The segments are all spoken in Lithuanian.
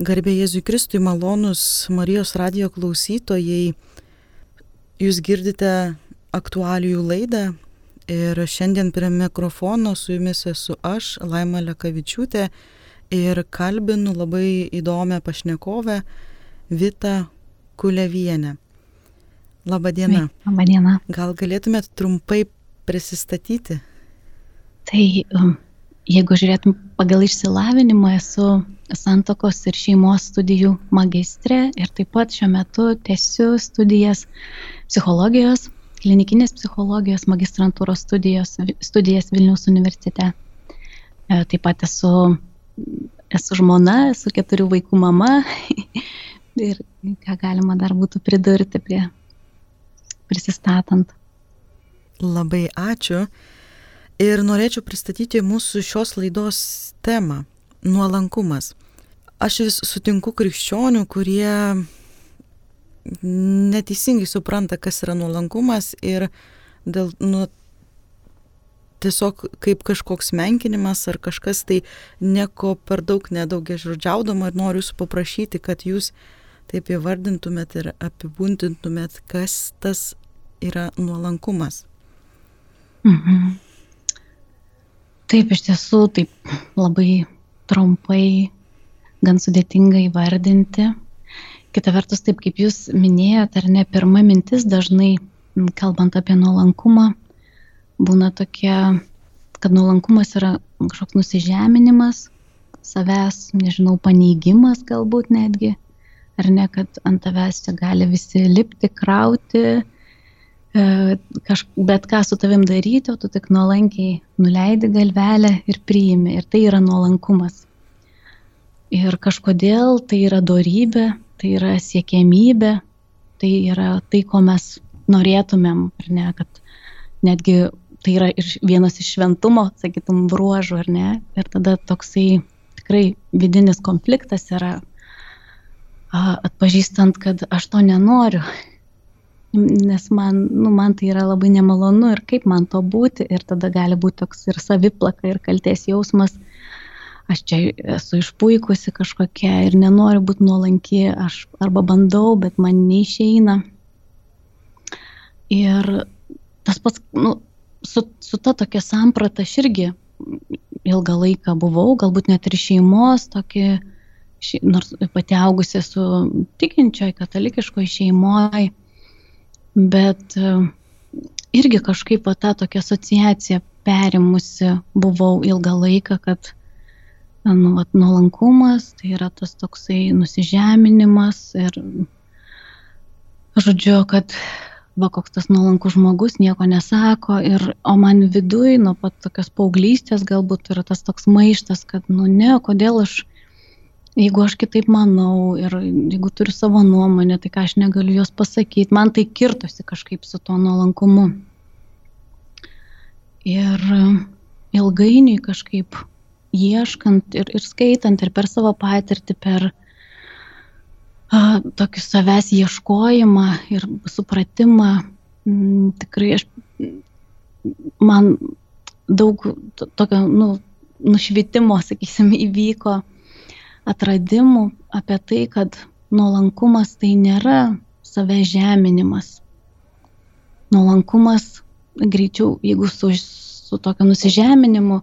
Garbė Jėzui Kristui malonus Marijos radio klausytojai. Jūs girdite aktualijų laidą ir šiandien prie mikrofono su jumis esu aš, Laima Lekavičiūtė ir kalbinu labai įdomią pašnekovę Vita Kulevienę. Labadiena. Labadiena. Gal galėtumėt trumpai prisistatyti? Tai um, jeigu žiūrėtum pagal išsilavinimą, esu santokos ir šeimos studijų magistrė ir taip pat šiuo metu tęsiu studijas psichologijos, klinikinės psichologijos magistrantūros studijos, studijas Vilniaus universitete. E, taip pat esu, esu žmona, esu keturių vaikų mama ir ką galima dar būtų pridurti prie prisistatant. Labai ačiū. Ir norėčiau pristatyti mūsų šios laidos temą - nuolankumas. Aš vis sutinku krikščionių, kurie neteisingai supranta, kas yra nuolankumas ir dėl, nu, tiesiog kaip kažkoks menkinimas ar kažkas tai nieko per daug nedaugia žodžiaudama ir noriu jūsų paprašyti, kad jūs taip įvardintumėt ir apibūdintumėt, kas tas yra nuolankumas. Mhm. Taip, iš tiesų, taip labai trumpai, gan sudėtinga įvardinti. Kita vertus, taip kaip jūs minėjote, ar ne, pirma mintis dažnai, kalbant apie nuolankumą, būna tokia, kad nuolankumas yra kažkoks nusižeminimas, savęs, nežinau, paneigimas galbūt netgi, ar ne, kad ant tavęs čia gali visi lipti, krauti, E, kaž, bet ką su tavim daryti, o tu tik nuolankiai nuleidi galvelę ir priimi. Ir tai yra nuolankumas. Ir kažkodėl tai yra dorybė, tai yra siekiamybė, tai yra tai, ko mes norėtumėm, ar ne, kad netgi tai yra ir vienas iš šventumo, sakytum, bruožų, ar ne. Ir tada toksai tikrai vidinis konfliktas yra atpažįstant, kad aš to nenoriu. Nes man, nu, man tai yra labai nemalonu ir kaip man to būti. Ir tada gali būti toks ir saviplaka ir kalties jausmas, aš čia esu išpuikusi kažkokia ir nenoriu būti nuolanki, aš arba bandau, bet man neišeina. Ir tas pats, nu, su, su ta tokia samprata aš irgi ilgą laiką buvau, galbūt net ir šeimos tokį, ši, nors pati augusi su tikinčioj katalikiškoj šeimoje bet e, irgi kažkaip tą tokią asociaciją perimusi buvau ilgą laiką, kad nu, vat, nuolankumas tai yra tas toksai nusižeminimas ir žodžiu, kad va koks tas nuolankus žmogus nieko nesako ir o man viduj nuo pat tokios paauglystės galbūt yra tas toks maištas, kad nu ne, kodėl aš jeigu aš kitaip manau ir jeigu turiu savo nuomonę, tai ką aš negaliu jos pasakyti, man tai kirtosi kažkaip su tuo nuolankumu. Ir ilgainiui kažkaip ieškant ir, ir skaitant ir per savo patirtį, per a, tokį savęs ieškojimą ir supratimą, m, tikrai aš, man daug to, tokio nu, nušvitimo, sakysim, įvyko atradimų apie tai, kad nuolankumas tai nėra save žeminimas. Nuolankumas greičiau, jeigu su, su tokiu nusižeminimu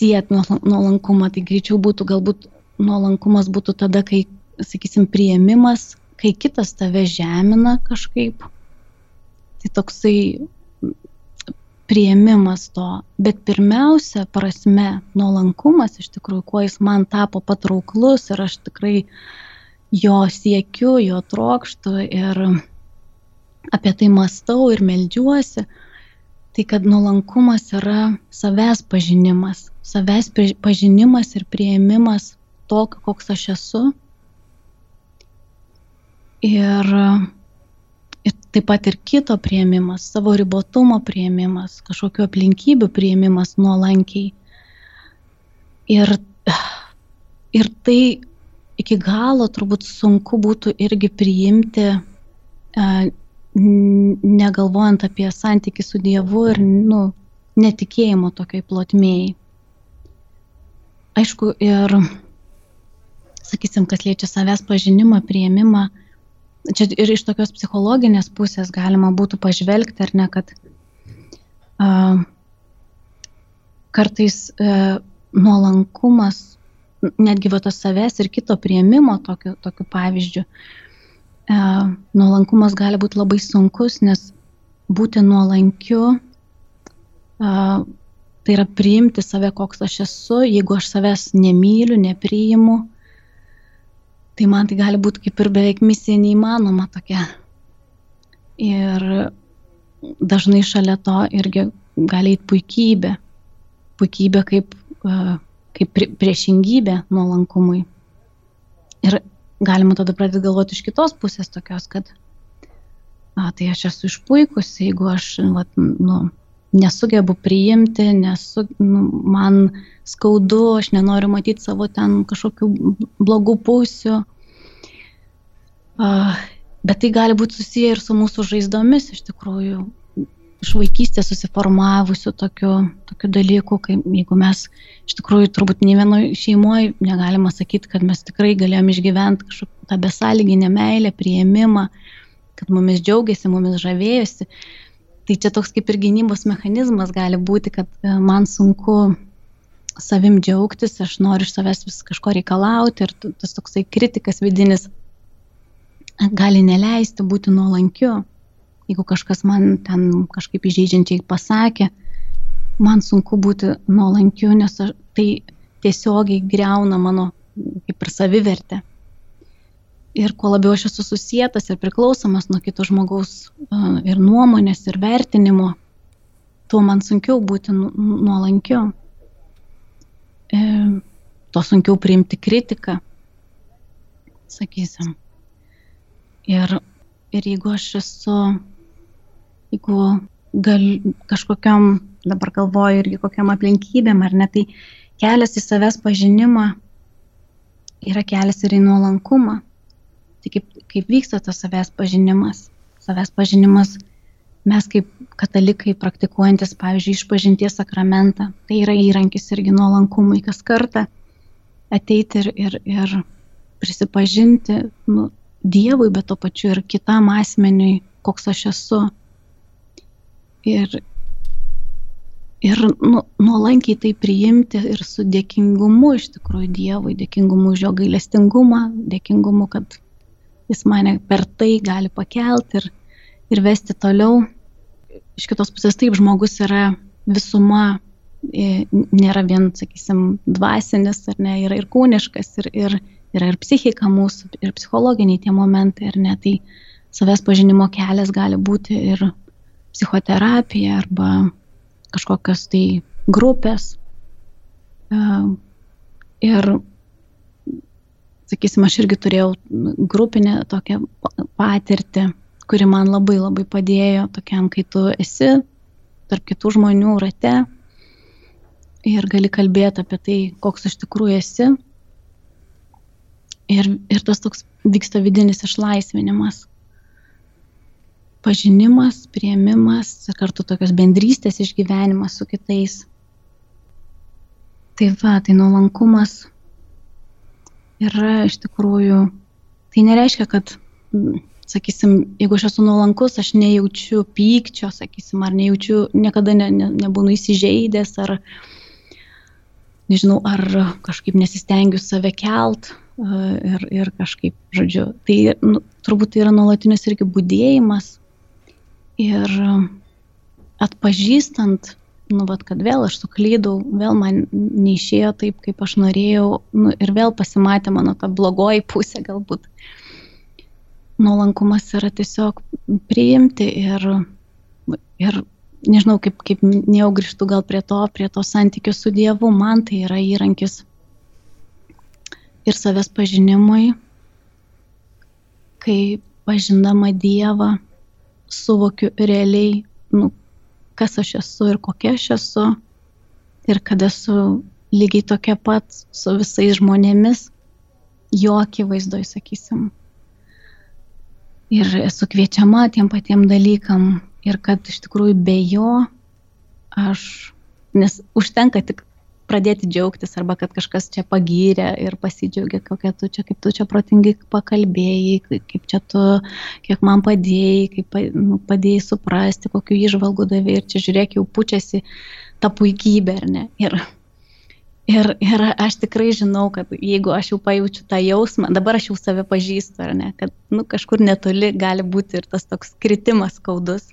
siet nuolankumą, tai greičiau būtų galbūt nuolankumas būtų tada, kai, sakysim, prieimimas, kai kitas tave žemina kažkaip. Tai toksai prieimimas to. Bet pirmiausia prasme, nuolankumas iš tikrųjų, kuo jis man tapo patrauklus ir aš tikrai jo siekiu, jo trokštų ir apie tai mastau ir melžiuosi, tai kad nuolankumas yra savęs pažinimas, savęs pažinimas ir prieimimas to, koks aš esu. Ir ir taip pat ir kito prieimimas, savo ribotumo prieimimas, kažkokiu aplinkybių prieimimas nuolankiai. Ir, ir tai iki galo turbūt sunku būtų irgi priimti, negalvojant apie santykių su Dievu ir nu, netikėjimo tokiai plotmėjai. Aišku, ir sakysim, kas liečia savęs pažinimą, prieimimą, čia ir iš tokios psichologinės pusės galima būtų pažvelgti, ar ne, kad uh, kartais uh, nuolankumas, netgi va tos savęs ir kito prieimimo tokiu, tokiu pavyzdžiu, uh, nuolankumas gali būti labai sunkus, nes būti nuolankiu, uh, tai yra priimti save, koks aš esu, jeigu aš savęs nemyliu, nepriimu, tai man tai gali būti kaip ir beveik misija neįmanoma tokia. Ir dažnai šalia to irgi gali eiti puikybė. Puikybė kaip, kaip priešingybė nuolankumui. Ir galima tada pradėti galvoti iš kitos pusės tokios, kad a, tai aš esu išpuikusi, jeigu aš vat, nu, nesugebu priimti, nesu, nu, man skaudu, aš nenoriu matyti savo ten kažkokių blogų pusių. Bet tai gali būti susiję ir su mūsų žaizdomis, iš tikrųjų, iš vaikystės susiformavusių tokių, tokių dalykų, kaip jeigu mes iš tikrųjų turbūt ne vienoje šeimoje negalima sakyti, kad mes tikrai galėjom išgyventi kažkokią tą besąlyginę meilę, prieimimą, kad mumis džiaugiasi, mumis žavėjosi. Tai čia toks kaip ir gynybos mechanizmas gali būti, kad e, man sunku savim džiaugtis, aš noriu iš savęs vis kažko reikalauti ir tas toksai kritikas vidinis gali neleisti būti nuolankiu. Jeigu kažkas man ten kažkaip įžeidžiančiai pasakė, man sunku būti nuolankiu, nes tai tiesiogiai greuna mano kaip ir savivertę. Ir kuo labiau aš esu susijęs ir priklausomas nuo kito žmogaus ir nuomonės, ir vertinimo, tuo man sunkiau būti nu, nuolankiu. E, to sunkiau priimti kritiką, sakysim. Ir, ir jeigu aš esu, jeigu gal kažkokiam, dabar galvoju irgi kokiam aplinkybėm, ar ne, tai kelias į savęs pažinimą yra kelias ir į nuolankumą. Tai kaip, kaip vyksta tas savęs pažinimas? Savęs pažinimas mes kaip katalikai praktikuojantis, pavyzdžiui, išpažinties sakramentą, tai yra įrankis irgi nuolankumui kas kartą ateiti ir, ir, ir prisipažinti, nu, Dievui, bet to pačiu ir kitam asmeniui, koks aš esu. Ir, ir nu, nuolankiai tai priimti ir su dėkingumu iš tikrųjų Dievui, dėkingumu už jo gailestingumą, dėkingumu, kad jis mane per tai gali pakelti ir, ir vesti toliau. Iš kitos pusės taip, žmogus yra visuma, e, nėra vien, sakysim, dvasinis, ar ne, yra ir kūniškas, ir, ir, yra ir psichika mūsų, ir psichologiniai tie momentai, ar ne, tai savęs pažinimo kelias gali būti ir psichoterapija arba kažkokios tai grupės. Ir, sakysim, aš irgi turėjau grupinę tokią patirtį, kuri man labai labai padėjo tokiam, kai tu esi tarp kitų žmonių rate ir gali kalbėti apie tai, koks iš tikrųjų esi Ir, ir tas toks vyksta vidinis išlaisvinimas. Pažinimas, prieimimas kartu tokios bendrystės išgyvenimas su kitais. Tai va, tai nuolankumas yra iš tikrųjų, tai nereiškia, kad, sakysim, jeigu aš esu nuolankus, aš nejaučiu pykčio, sakysim, ar nejaučiu, niekada ne, ne, nebūnu įsižeidęs, ar, nežinau, ar kažkaip nesistengiu save kelt, ir, ir kažkaip, žodžiu, tai nu, turbūt tai yra nuolatinis irgi būdėjimas ir atpažįstant, nu, vat, kad vėl aš suklydau, vėl man neišėjo taip, kaip aš norėjau, nu, ir vėl pasimatė mano ta blogoji pusė galbūt. Nuolankumas yra tiesiog priimti ir, ir nežinau, kaip, kaip nejau grįžtų gal prie to, prie to santykių su Dievu, man tai yra įrankis ir savęs pažinimui, kai pažindama Dievą suvokiu realiai, nu, kas aš esu ir kokia aš esu ir kad esu lygiai tokia pat su visais žmonėmis, jo akivaizdoj, sakysim. Ir esu kviečiama tiem patiem dalykam ir kad iš tikrųjų be jo aš, nes užtenka tik pradėti džiaugtis arba kad kažkas čia pagyrė ir pasidžiaugia, kokia tu čia, kaip tu čia protingai pakalbėjai, kaip čia tu, kiek man padėjai, kaip nu, padėjai suprasti, kokiu įžvalgu davė ir čia žiūrėk, jau pučiasi ta puikybė, ar ne? Ir, ir, ir aš tikrai žinau, kad jeigu aš jau pajaučiu tą jausmą, dabar aš jau save pažįstu, ar ne, kad nu, kažkur netoli gali būti ir tas toks kritimas skaudus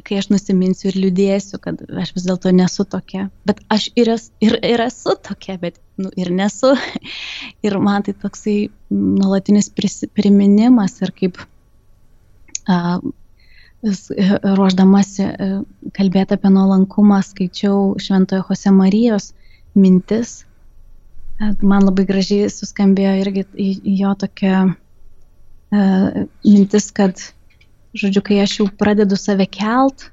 kai aš nusiminsiu ir liūdėsiu, kad aš vis dėlto nesu tokia. Bet aš ir, es, ir, ir esu tokia, bet nu, ir nesu. Ir man tai toksai nuolatinis priminimas ir kaip a, ruoždamasi kalbėti apie nuolankumą, skaičiau Šventojo Jose Marijos mintis. Man labai gražiai suskambėjo irgi jo tokia mintis, kad žodžiu, kai aš jau pradedu save kelt,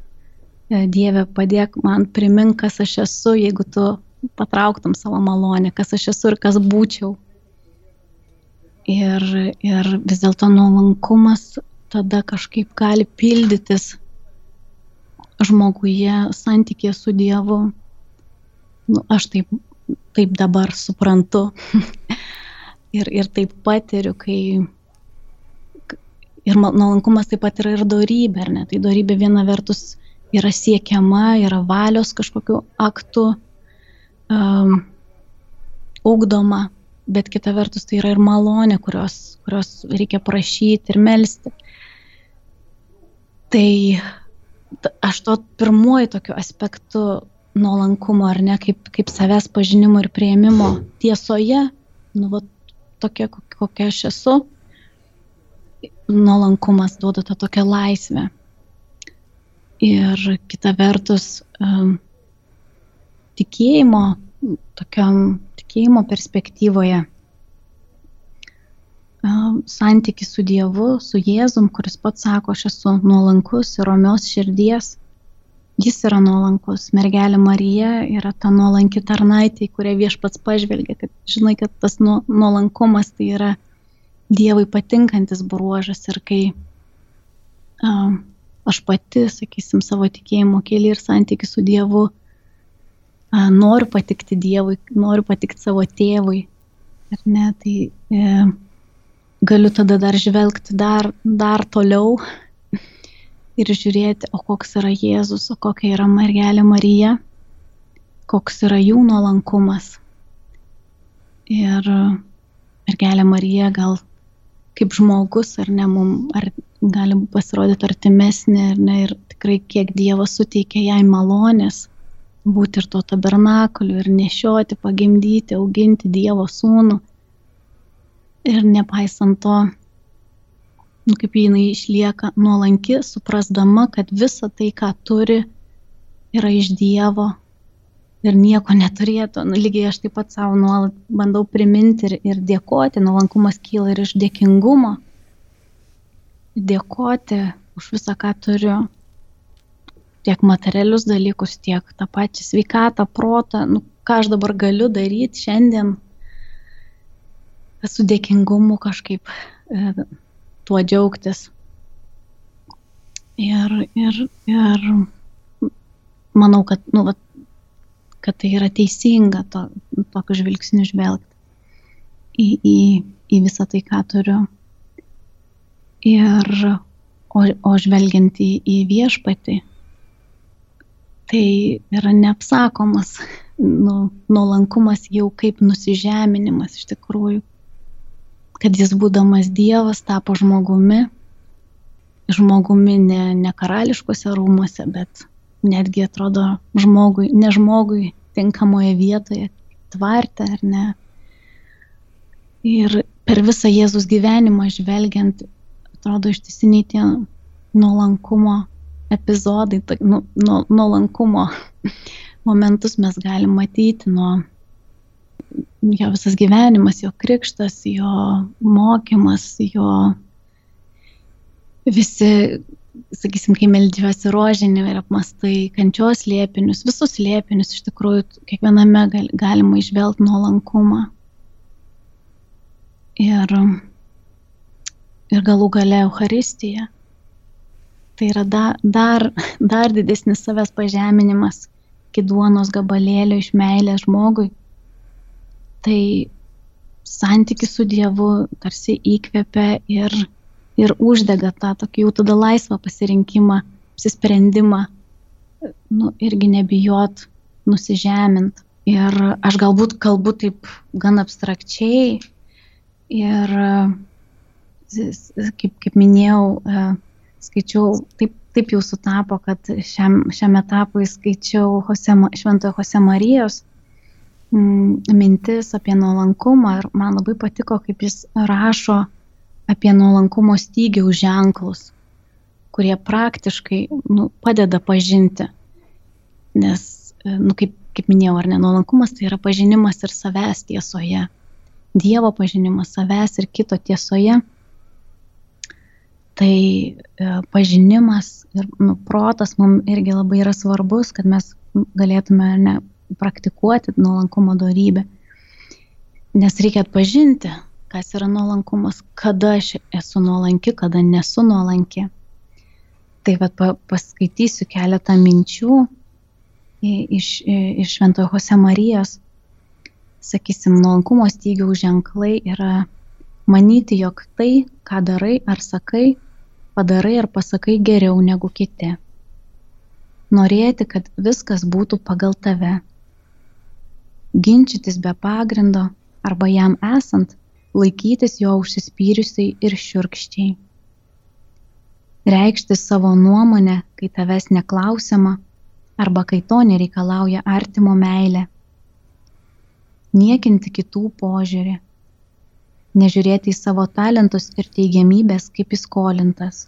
e, Dieve, padėk man primink, kas aš esu, jeigu tu patrauktum savo malonę, kas aš esu ir kas būčiau. Ir, ir vis dėlto nuolankumas tada kažkaip gali pildytis žmoguje santykė su Dievu. Nu, aš taip, taip dabar suprantu ir, ir taip patiriu, kai, Ir nuolankumas taip pat yra ir darybė, ar ne? Tai darybė viena vertus yra siekiama, yra valios kažkokiu aktu um, ugdoma, bet kita vertus tai yra ir malonė, kurios, kurios reikia prašyti ir melstį. Tai aš to pirmuoju tokiu aspektu nuolankumo, ar ne, kaip, kaip savęs pažinimo ir prieimimo tiesoje, nu, va, tokia, kokia aš esu, nuolankumas duoda tą tokią laisvę. Ir kita vertus, tikėjimo, tokiam tikėjimo perspektyvoje, santykis su Dievu, su Jėzum, kuris pats sako, aš esu nuolankus ir romios širdies, jis yra nuolankus. Mergelė Marija yra ta nuolanki tarnaitė, į kurią viešpats pažvelgia, kad žinai, kad tas nuolankumas tai yra Dievui patinkantis bruožas ir kai a, aš pati, sakysim, savo tikėjimo kelią ir santykių su Dievu a, noriu patikti Dievui, noriu patikti savo tėvui, ar ne, tai e, galiu tada dar žvelgti dar, dar toliau ir žiūrėti, o koks yra Jėzus, o kokia yra mergelė Marija, koks yra jų nuolankumas. Ir mergelė Marija gal kaip žmogus, ar ne, mum, ar gali pasirodyti artimesnė, ar ne, ir tikrai kiek Dievas suteikia jai malonės būti ir to tabernakuliu, ir nešioti, pagimdyti, auginti Dievo sūnų. Ir nepaisant to, nu, kaip jinai išlieka nuolanki, suprasdama, kad visa tai, ką turi, yra iš Dievo ir nieko neturėtų. Nu, lygiai aš taip pat savo nuolat bandau priminti ir, ir dėkoti. Nuolankumas kyla ir iš dėkingumo. Dėkoti už visą, ką turiu. Tiek materialius dalykus, tiek tą pačią sveikatą, protą. Nu, ką aš dabar galiu daryti šiandien. Su dėkingumu kažkaip e, tuo džiaugtis. Ir, ir, ir manau, kad nu, vat, kad tai yra teisinga to, tokiu žvilgsniu žvelgti į, į, į visą tai, ką turiu. Ir, o, o žvelgiant į, į viešpatį, tai yra neapsakomas nu, nuolankumas jau kaip nusižeminimas iš tikrųjų. Kad jis būdamas Dievas tapo žmogumi, žmogumi ne, ne karališkose rūmose, bet netgi atrodo žmogui, ne žmogui tinkamoje vietoje, tvarte ar ne. Ir per visą Jėzus gyvenimą žvelgiant, atrodo ištisiniai tie nuolankumo epizodai, nu, nu, nuolankumo momentus mes galim matyti nuo jo visas gyvenimas, jo krikštas, jo mokymas, jo visi sakysim, kai meldžiuosi rožinį ir apmastai kančios liepinius, visus liepinius iš tikrųjų kiekviename gal, galima išvelgti nuolankumą. Ir, ir galų gale Euharistija. Tai yra da, dar, dar didesnis savęs pažeminimas, iki duonos gabalėlio iš meilės žmogui, tai santykis su Dievu tarsi įkvepia ir, ir uždega tą tokį jau tada laisvą pasirinkimą, apsisprendimą, nu, irgi nebijot, nusižemint. Ir aš galbūt kalbu taip gan abstrakčiai ir, kaip, kaip minėjau, e, skaičiau, taip, taip jau sutapo, kad šiam, šiam etapui skaičiau Jose, Šventojo Jose Marijos mm, mintis apie nuolankumą ir man labai patiko, kaip jis rašo apie nuolankumo stygiaus ženklus, kurie praktiškai nu, padeda pažinti. Nes, e, nu, kaip kaip minėjau, ar ne, nuolankumas tai yra pažinimas ir savęs tiesoje. Dievo pažinimas savęs ir kito tiesoje. Tai e, pažinimas ir nu, protas mums irgi labai yra svarbus, kad mes galėtume ne, praktikuoti nuolankumo darybę. Nes reikia atpažinti, kas yra nuolankumas, kada aš esu nuolanki, kada nesu nuolanki. Tai vad paskaitysiu keletą minčių, iš, iš Šventojo Jose Marijos, sakysim, nuolankumo stygiaus ženklai yra manyti, jog tai, ką darai ar sakai, padarai ar pasakai geriau negu kiti. Norėti, kad viskas būtų pagal tave. Ginčytis be pagrindo arba jam esant, laikytis jo užsispyrusiai ir šiurkščiai. Reikšti savo nuomonę, kai tavęs neklausiama arba kai to nereikalauja artimo meilė. Niekinti kitų požiūrį. Nežiūrėti į savo talentus ir teigiamybės kaip įskolintas.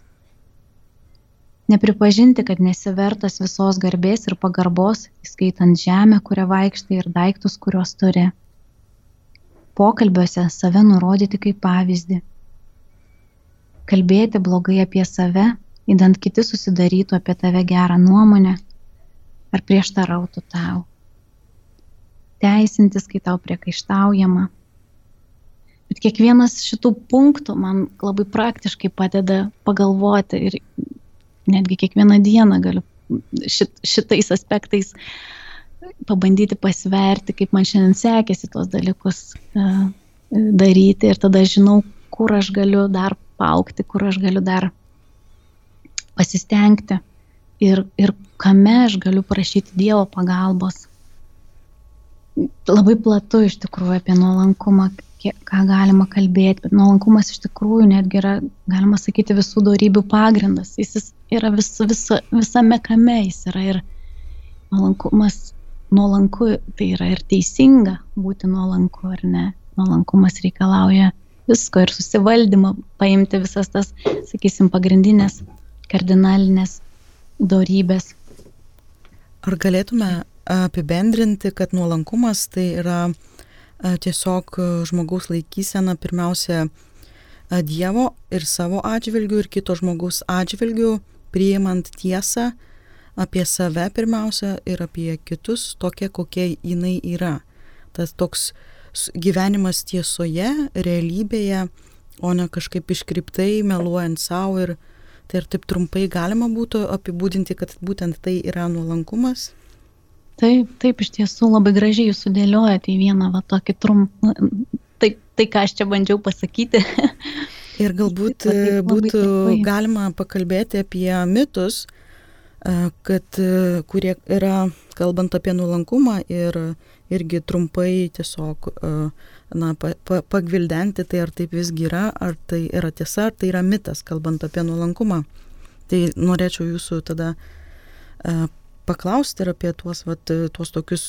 Nepripažinti, kad nesivertas visos garbės ir pagarbos, įskaitant žemę, kurią vaikštai ir daiktus, kuriuos turi. Pokalbiuose save nurodyti kaip pavyzdį. Kalbėti blogai apie save, įdant kiti susidarytų apie tave gerą nuomonę ar prieštarautų tau. Teisintis, kai tau priekaištaujama. Bet kiekvienas šitų punktų man labai praktiškai padeda pagalvoti ir netgi kiekvieną dieną galiu šit, šitais aspektais pabandyti pasverti, kaip man šiandien sekėsi tuos dalykus uh, daryti ir tada žinau, kur aš galiu dar paukti, kur aš galiu dar pasistengti ir, ir kame aš galiu prašyti Dievo pagalbos. Labai platu iš tikrųjų apie nuolankumą, ką galima kalbėti, bet nuolankumas iš tikrųjų netgi yra, galima sakyti, visų darybių pagrindas. Jis yra vis, vis, visame kame, jis yra ir nuolankumas, nuolanku, tai yra ir teisinga būti nuolanku ar ne. Nuolankumas reikalauja visko ir susivaldymą, paimti visas tas, sakysim, pagrindinės kardinalinės dorybės. Ar galėtume apibendrinti, kad nuolankumas tai yra tiesiog žmogaus laikysena pirmiausia Dievo ir savo atžvilgių ir kito žmogaus atžvilgių, priimant tiesą apie save pirmiausia ir apie kitus tokia, kokia jinai yra. Tas toks gyvenimas tiesoje, realybėje, o ne kažkaip iškriptai, meluojant savo ir Tai ir taip trumpai galima būtų apibūdinti, kad būtent tai yra nuolankumas? Taip, taip, iš tiesų labai gražiai jūs sudėliojate į vieną va tokį trumpą, tai, tai ką aš čia bandžiau pasakyti. Ir galbūt taip, būtų trumpai. galima pakalbėti apie mitus, kad, kurie yra, kalbant apie nuolankumą ir irgi trumpai tiesiog na, pa, pa, pagvildenti, tai ar taip visgi yra, ar tai yra tiesa, ar tai yra mitas, kalbant apie nuolankumą. Tai norėčiau jūsų tada uh, paklausti ir apie tuos, vat, tuos tokius,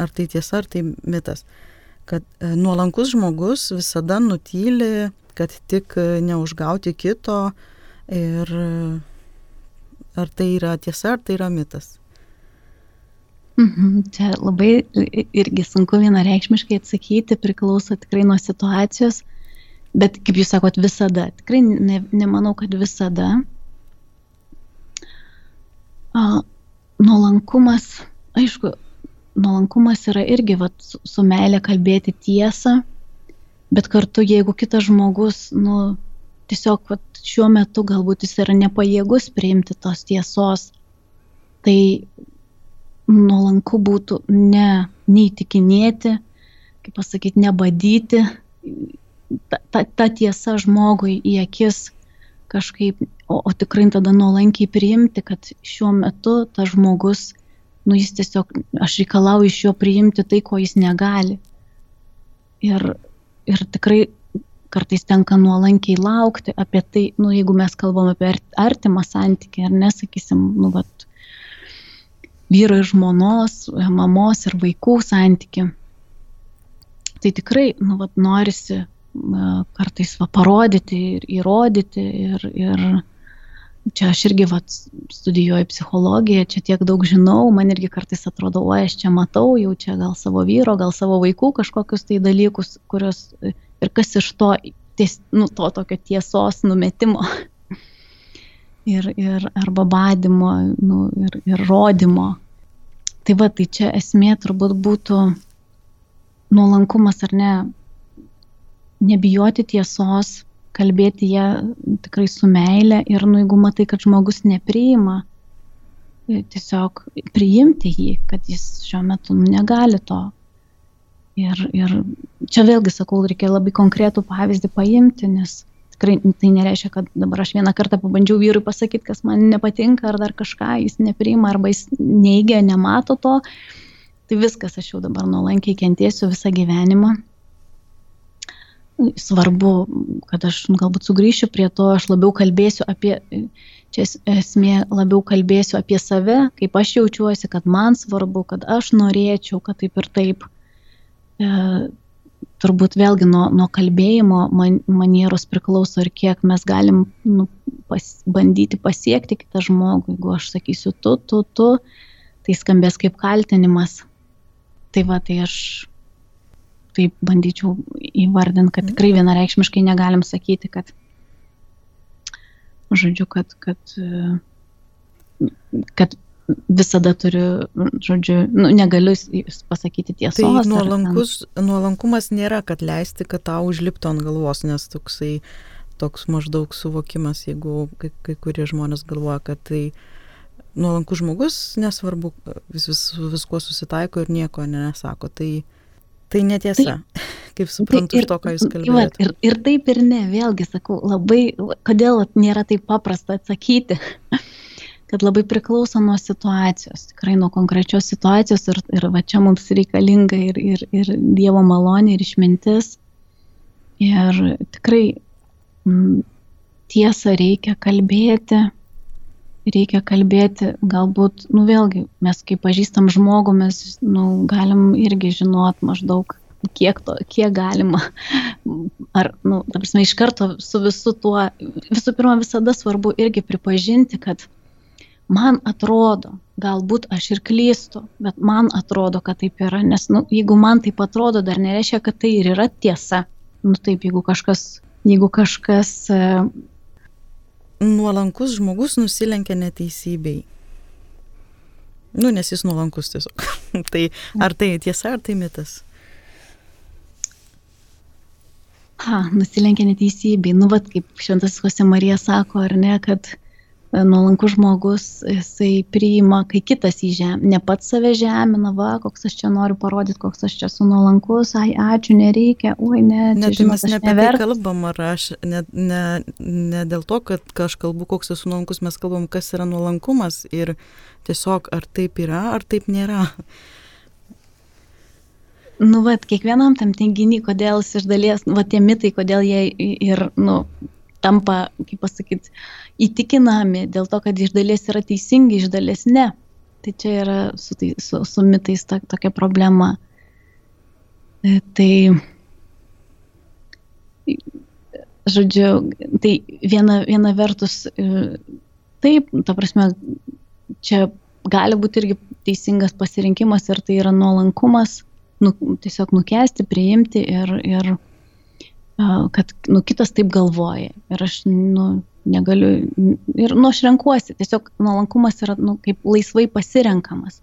ar tai tiesa, ar tai mitas. Kad nuolankus žmogus visada nutyli, kad tik neužgauti kito ir ar tai yra tiesa, ar tai yra mitas. Mhm, čia labai irgi sunku vienareikšmiškai atsakyti, priklauso tikrai nuo situacijos, bet kaip jūs sakot, visada, tikrai ne, nemanau, kad visada. A, nuolankumas, aišku, nuolankumas yra irgi vat, su, su meilė kalbėti tiesą, bet kartu jeigu kitas žmogus, nu, tiesiog vat, šiuo metu galbūt jis yra nepajėgus priimti tos tiesos, tai nuolanku būtų ne neįtikinėti, kaip pasakyti, nebadyti, ta, ta, ta tiesa žmogui į akis kažkaip, o, o tikrai tada nuolankiai priimti, kad šiuo metu tas žmogus, nu jis tiesiog, aš reikalauju iš jo priimti tai, ko jis negali. Ir, ir tikrai kartais tenka nuolankiai laukti apie tai, nu jeigu mes kalbam apie artimą santykį, ar nesakysim, nu, vat, vyro ir žmonos, mamos ir vaikų santyki. Tai tikrai, nu, vat, norisi kartais va, parodyti ir įrodyti. Ir, ir čia aš irgi va, studijuoju psichologiją, čia tiek daug žinau, man irgi kartais atrodo, o aš čia matau, jau čia gal savo vyro, gal savo vaikų kažkokius tai dalykus, kurios ir kas iš to, ties, nu, to tokio tiesos numetimo. Ir, ir arba badimo, nu, ir, ir rodymo. Tai va, tai čia esmė turbūt būtų nuolankumas ar ne, nebijoti tiesos, kalbėti ją tikrai su meile ir nu, jeigu matai, kad žmogus nepriima, tiesiog priimti jį, kad jis šiuo metu nu, negali to. Ir, ir čia vėlgi sakau, reikia labai konkretų pavyzdį paimti, nes tikrai tai nereiškia, kad dabar aš vieną kartą pabandžiau vyrui pasakyti, kas man nepatinka ar dar kažką, jis nepriima arba jis neigia, nemato to. Tai viskas, aš jau dabar nuolankiai kentėsiu visą gyvenimą svarbu, kad aš galbūt sugrįšiu prie to, aš labiau kalbėsiu apie, čia esmė, labiau kalbėsiu apie save, kaip aš jaučiuosi, kad man svarbu, kad aš norėčiau, kad taip ir taip. E, turbūt vėlgi nuo, nuo kalbėjimo man, manieros priklauso ir kiek mes galim nu, pas, bandyti pasiekti kitą žmogų. Jeigu aš sakysiu tu, tu, tu, tai skambės kaip kaltinimas. Tai va, tai aš taip bandyčiau įvardinti, kad tikrai vienareikšmiškai negalim sakyti, kad, žodžiu, kad, kad, kad visada turiu, žodžiu, nu, negaliu pasakyti tiesos. Tai nuolankus, nuolankumas nėra, kad leisti, kad tau užliptų ant galvos, nes toksai toks maždaug suvokimas, jeigu kai, kai kurie žmonės galvoja, kad tai nuolankus žmogus, nesvarbu, vis, vis, viskuo susitaiko ir nieko nesako. Tai, Tai netiesa, tai, kaip suprantu, tai ir, iš to, ką jūs kalbėjote. Ir, ir taip ir ne, vėlgi sakau, labai, kodėl nėra taip paprasta atsakyti, kad labai priklauso nuo situacijos, tikrai nuo konkrečios situacijos ir, ir va čia mums reikalinga ir, ir, ir Dievo malonė, ir išmintis. Ir tikrai m, tiesą reikia kalbėti, reikia kalbėti, galbūt, nu vėlgi, mes kaip pažįstam žmogų, mes, nu, galim irgi žinot maždaug, kiek, to, kiek galima, ar, nu, ta prasme, iš karto su visu tuo, visų pirma, visada svarbu irgi pripažinti, kad man atrodo, galbūt aš ir klystu, bet man atrodo, kad taip yra, nes, nu, jeigu man taip atrodo, dar nereiškia, kad tai ir yra tiesa. Nu taip, jeigu kažkas, jeigu kažkas nuolankus žmogus nusilenkia neteisybei. Nu, nes jis nuolankus tiesiog. tai ar tai tiesa, ar tai mitas? Ha, nusilenkia neteisybei. Nu, vad, kaip šventasis Jose Marija sako, ar ne, kad nuolankus žmogus, jisai priima, kai kitas į žemę, ne pats save žemina, va, koks aš čia noriu parodyti, koks aš čia esu nuolankus, ai, ačiū, nereikia, oi, ne, čia, Net, žinot, mes ne apie tai kalbam, ar aš, ne, ne, ne dėl to, kad aš kalbu, koks esu nuolankus, mes kalbam, kas yra nuolankumas ir tiesiog ar taip yra, ar taip nėra. Nu, va, kiekvienam tam tenginį, kodėl jis iš dalies, va, tie mitai, kodėl jie ir, nu, tampa, kaip pasakyti, įtikinami dėl to, kad iš dalies yra teisingi, iš dalies ne. Tai čia yra su, tai, su, su mitais ta, tokia problema. E, tai, žodžiu, tai viena, viena vertus, e, taip, ta prasme, čia gali būti irgi teisingas pasirinkimas ir tai yra nuolankumas, nu, tiesiog nukesti, priimti ir, ir kad nu, kitas taip galvoja. Ir aš nu, negaliu, ir nu, aš renkuosi, tiesiog nuolankumas yra nu, kaip laisvai pasirenkamas.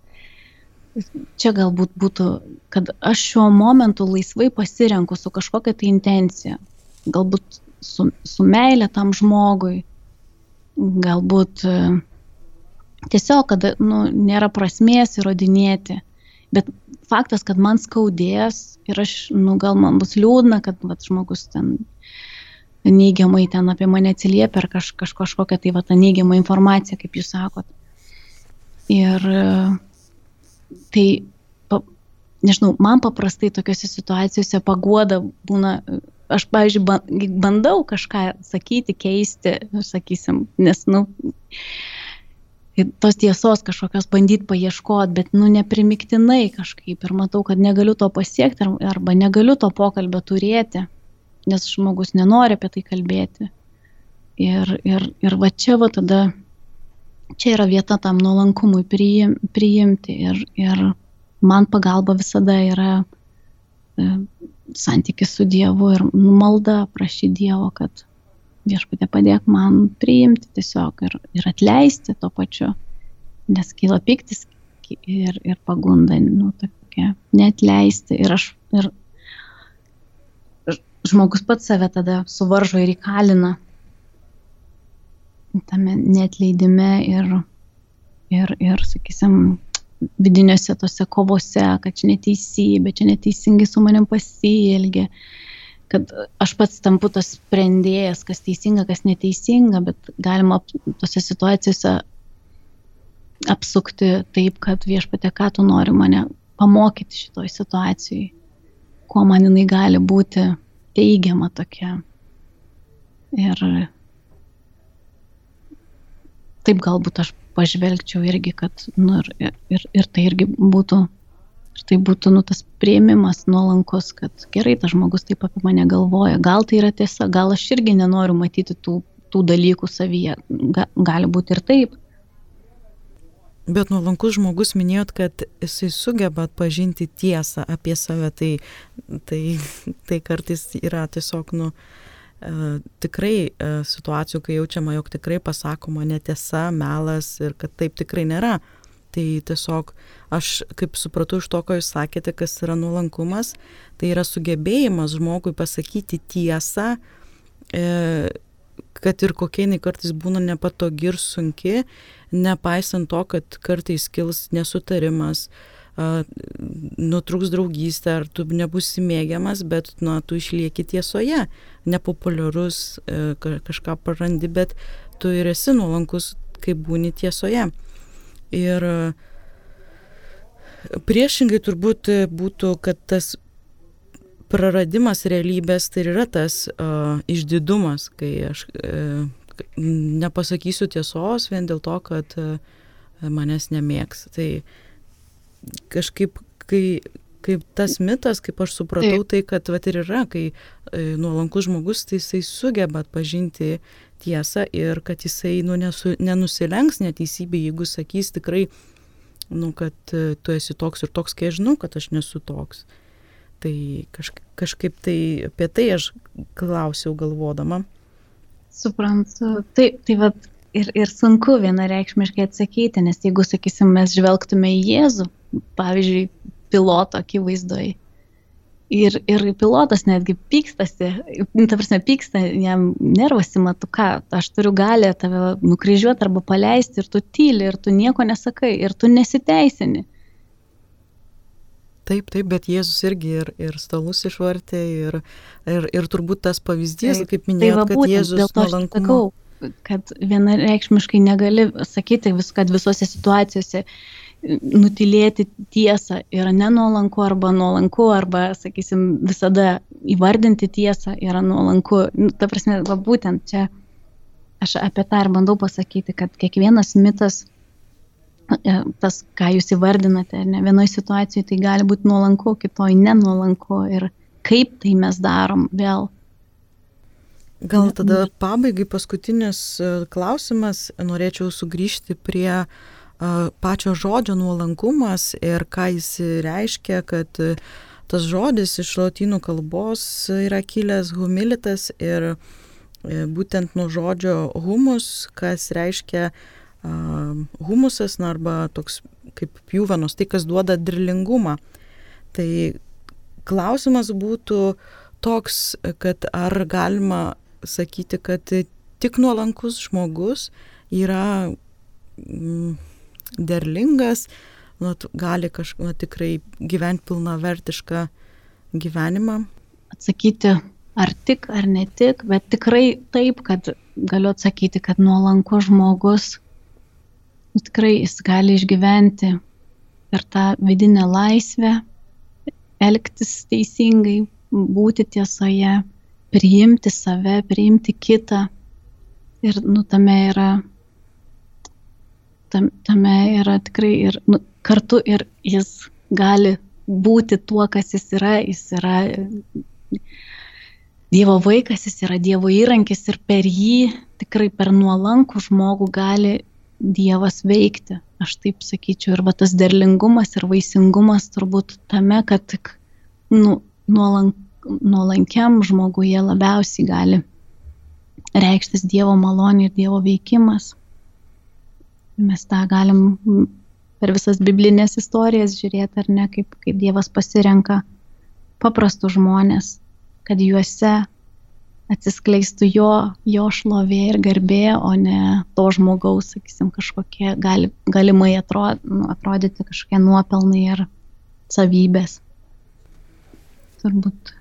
Čia galbūt būtų, kad aš šiuo momentu laisvai pasirenku su kažkokia tai intencija. Galbūt su, su meilė tam žmogui, galbūt tiesiog, kad nu, nėra prasmės įrodinėti. Bet faktas, kad man skaudės ir aš, nu, gal man bus liūdna, kad vat, žmogus ten neigiamai ten apie mane atsiliepia ar kaž, kaž, kažkokią tai va tą neigiamą informaciją, kaip jūs sakot. Ir tai, pa, nežinau, man paprastai tokiuose situacijose paguoda būna, aš, pavyzdžiui, bandau kažką sakyti, keisti, sakysim, nes, nu, tos tiesos kažkokios bandyti paieškoti, bet, nu, neprimiktinai kažkaip ir matau, kad negaliu to pasiekti arba negaliu to pokalbio turėti nes žmogus nenori apie tai kalbėti. Ir, ir, ir va čia va tada, čia yra vieta tam nuolankumui priim, priimti. Ir, ir man pagalba visada yra e, santykis su Dievu ir malda prašyti Dievo, kad viešpatė padėk man priimti tiesiog ir, ir atleisti to pačiu, nes kyla piktis ir, ir pagunda, nu, tokia, netleisti. Ir aš ir žmogus pats save tada suvaržo ir įkalina tame netleidime ir, ir, ir sakysim, vidiniuose tose kovose, kad čia neteisybė, čia neteisingai su manim pasielgia, kad aš pats tampu tas sprendėjas, kas teisinga, kas neteisinga, bet galima tose situacijose apsukti taip, kad viešpatė, ką tu nori mane pamokyti šitoj situacijai, kuo man jinai gali būti teigiama tokia. Ir taip galbūt aš pažvelgčiau irgi, kad, nu, ir, ir, ir tai irgi būtų, ir tai būtų, nu, tas prieimimas nuolankus, kad gerai, tas žmogus taip apie mane galvoja, gal tai yra tiesa, gal aš irgi nenoriu matyti tų, tų dalykų savyje, Ga, gali būti ir taip. Bet nuolankus žmogus minėjot, kad jisai sugeba atpažinti tiesą apie save, tai, tai, tai kartais yra tiesiog, nu, e, tikrai e, situacijų, kai jaučiama, jog tikrai pasakoma netiesa, melas ir kad taip tikrai nėra. Tai tiesiog aš, kaip supratau iš to, ko jūs sakėte, kas yra nuolankumas, tai yra sugebėjimas žmogui pasakyti tiesą, e, kad ir kokia jinai kartais būna nepatogi ir sunki, nepaisant to, kad kartais kils nesutarimas, nutrūks draugystė, ar tu nebusi mėgiamas, bet nu, tu išlieki tiesoje, nepopuliarus, e, kažką prarandi, bet tu ir esi nuolankus, kai būni tiesoje. Ir priešingai turbūt būtų, kad tas praradimas realybės tai yra tas uh, išdidumas, kai aš uh, nepasakysiu tiesos vien dėl to, kad uh, manęs nemėgs. Tai kažkaip, kai, kaip tas mitas, kaip aš supratau, Taip. tai kad vat ir yra, kai e, nuolankus žmogus, tai jisai sugeba atpažinti tiesą ir kad jisai nu, nesu, nenusilenks neteisybė, jeigu sakys tikrai, nu, kad e, tu esi toks ir toks, kai aš žinau, kad aš nesu toks. Tai kažkaip, kažkaip tai apie tai aš klausiau galvodama. Suprantu. Taip, tai vad ir, ir sunku vienareikšmiškai atsakyti, nes jeigu, sakysim, mes žvelgtume į Jėzų, pavyzdžiui, piloto akivaizdoj. Ir, ir pilotas netgi pykstasi, nu, ta prasme, pyksta, jam nervasi, matu ką, aš turiu galę tave nukryžiuoti arba paleisti ir tu tyli, ir tu nieko nesakai, ir tu nesiteisini. Taip, taip, bet Jėzus irgi ir, ir stalus išvartė, ir, ir, ir turbūt tas pavyzdys, taip, kaip minėjau, tai kad Jėzus nuolankumo. Kad vienareikšmiškai negali sakyti, vis, kad visose situacijose uh, nutilėti tiesą yra nenuolanku arba nuolanku, arba, sakysim, visada įvardinti tiesą yra nuolanku. Nu, ta prasme, va būtent čia aš apie tą ir bandau pasakyti, kad kiekvienas mitas, e, tas, ką jūs įvardinate, ne vienoje situacijoje tai gali būti nuolanku, kitoje nenuolanku ir kaip tai mes darom vėl. Gal tada pabaigai paskutinis e, klausimas, norėčiau sugrįžti prie uh, pačio žodžio nuolankumas ir ką jis reiškia, kad tas žodis iš lotynų kalbos yra kilęs humilitas ir e, būtent nuo žodžio humus, kas reiškia humusas, na, arba toks kaip pjūvenos, tai kas duoda dirlingumą. Tai klausimas būtų toks, kad ar galima sakyti, kad tik nuolankus žmogus yra mm, derlingas, nu, gali kažkaip nu, tikrai gyventi pilnavertišką gyvenimą. Atsakyti ar tik, ar ne tik, bet tikrai taip, kad galiu atsakyti, kad nuolanko žmogus nu, tikrai jis gali išgyventi ir tą vidinę laisvę, elgtis teisingai, būti tiesoje, priimti save, priimti kitą. Ir nu, tame yra, tam, tame yra tikrai ir nu, kartu ir jis gali būti tuo, kas jis yra. Jis yra Dievo vaikas, jis yra Dievo įrankis ir per jį, tikrai per nuolankų žmogų gali Dievas veikti. Aš taip sakyčiau. Ir va tas derlingumas ir vaisingumas turbūt tame, kad tik nu, nuolank, nuolankiam žmoguje labiausiai gali reikštis Dievo malonė ir Dievo veikimas. Mes tą galim per visas biblinės istorijas žiūrėti, ar ne, kaip, kaip Dievas pasirenka paprastus žmonės, kad juose atsiskleistų jo, jo šlovė ir garbė, o ne to žmogaus, sakysim, kažkokie gali, galimai nu, atrodyti kažkokie nuopelnai ar savybės. Turbūt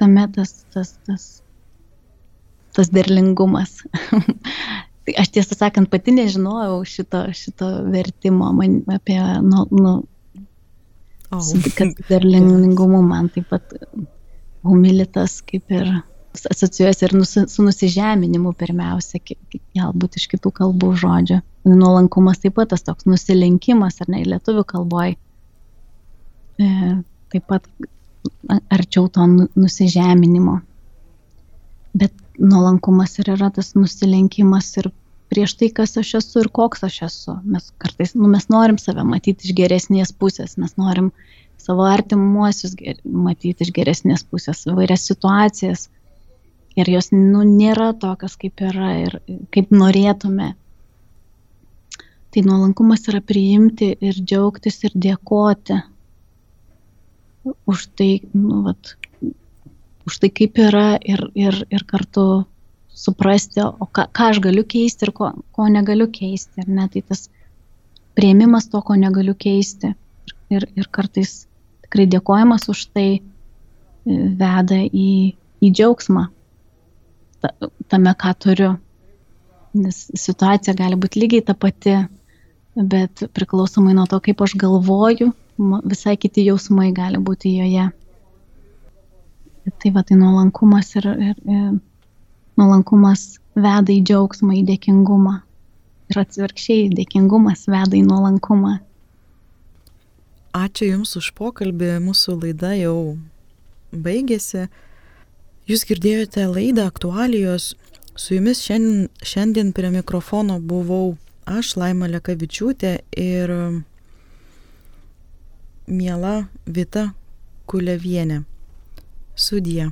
tame tas, tas, tas, tas derlingumas. Tai aš tiesą sakant pati nežinojau šito, šito vertimo man, apie, nu, nu, oh. kad derlingumu man taip pat humilitas kaip ir asocijuojasi ir nusi, su nusižeminimu pirmiausia, galbūt iš kitų kalbų žodžių. Nuolankumas taip pat tas toks nusilenkimas, ar ne, lietuvių kalboje. E, taip pat arčiau to nu, nusižeminimo. Bet nuolankumas ir yra tas nusilenkimas ir prieš tai, kas aš esu ir koks aš esu. Mes kartais, nu, mes norim save matyti iš geresnės pusės, mes norim savo artimuosius matyti iš geresnės pusės, vairias situacijas ir jos nu, nėra tokios, kaip yra ir kaip norėtume. Tai nuolankumas yra priimti ir džiaugtis ir dėkoti už tai, nu, vat, už tai kaip yra ir, ir, ir kartu suprasti, o ką, ką aš galiu keisti ir ko, ko negaliu keisti. Ne? Tai tas prieimimas to, ko negaliu keisti ir, ir kartais tikrai dėkojimas už tai e, veda į, į džiaugsmą tame, ką turiu. Nes situacija gali būti lygiai ta pati, bet priklausomai nuo to, kaip aš galvoju, visai kiti jausmai gali būti joje. Tai va, tai nuolankumas ir, ir, ir nuolankumas veda į džiaugsmą, į dėkingumą. Ir atsivirkščiai, dėkingumas veda į nuolankumą. Ačiū Jums už pokalbį, mūsų laida jau baigėsi. Jūs girdėjote laidą aktualijos. Su jumis šiandien, šiandien prie mikrofono buvau aš, Laima Lekavičiūtė ir miela Vita Kulevienė. Sudie.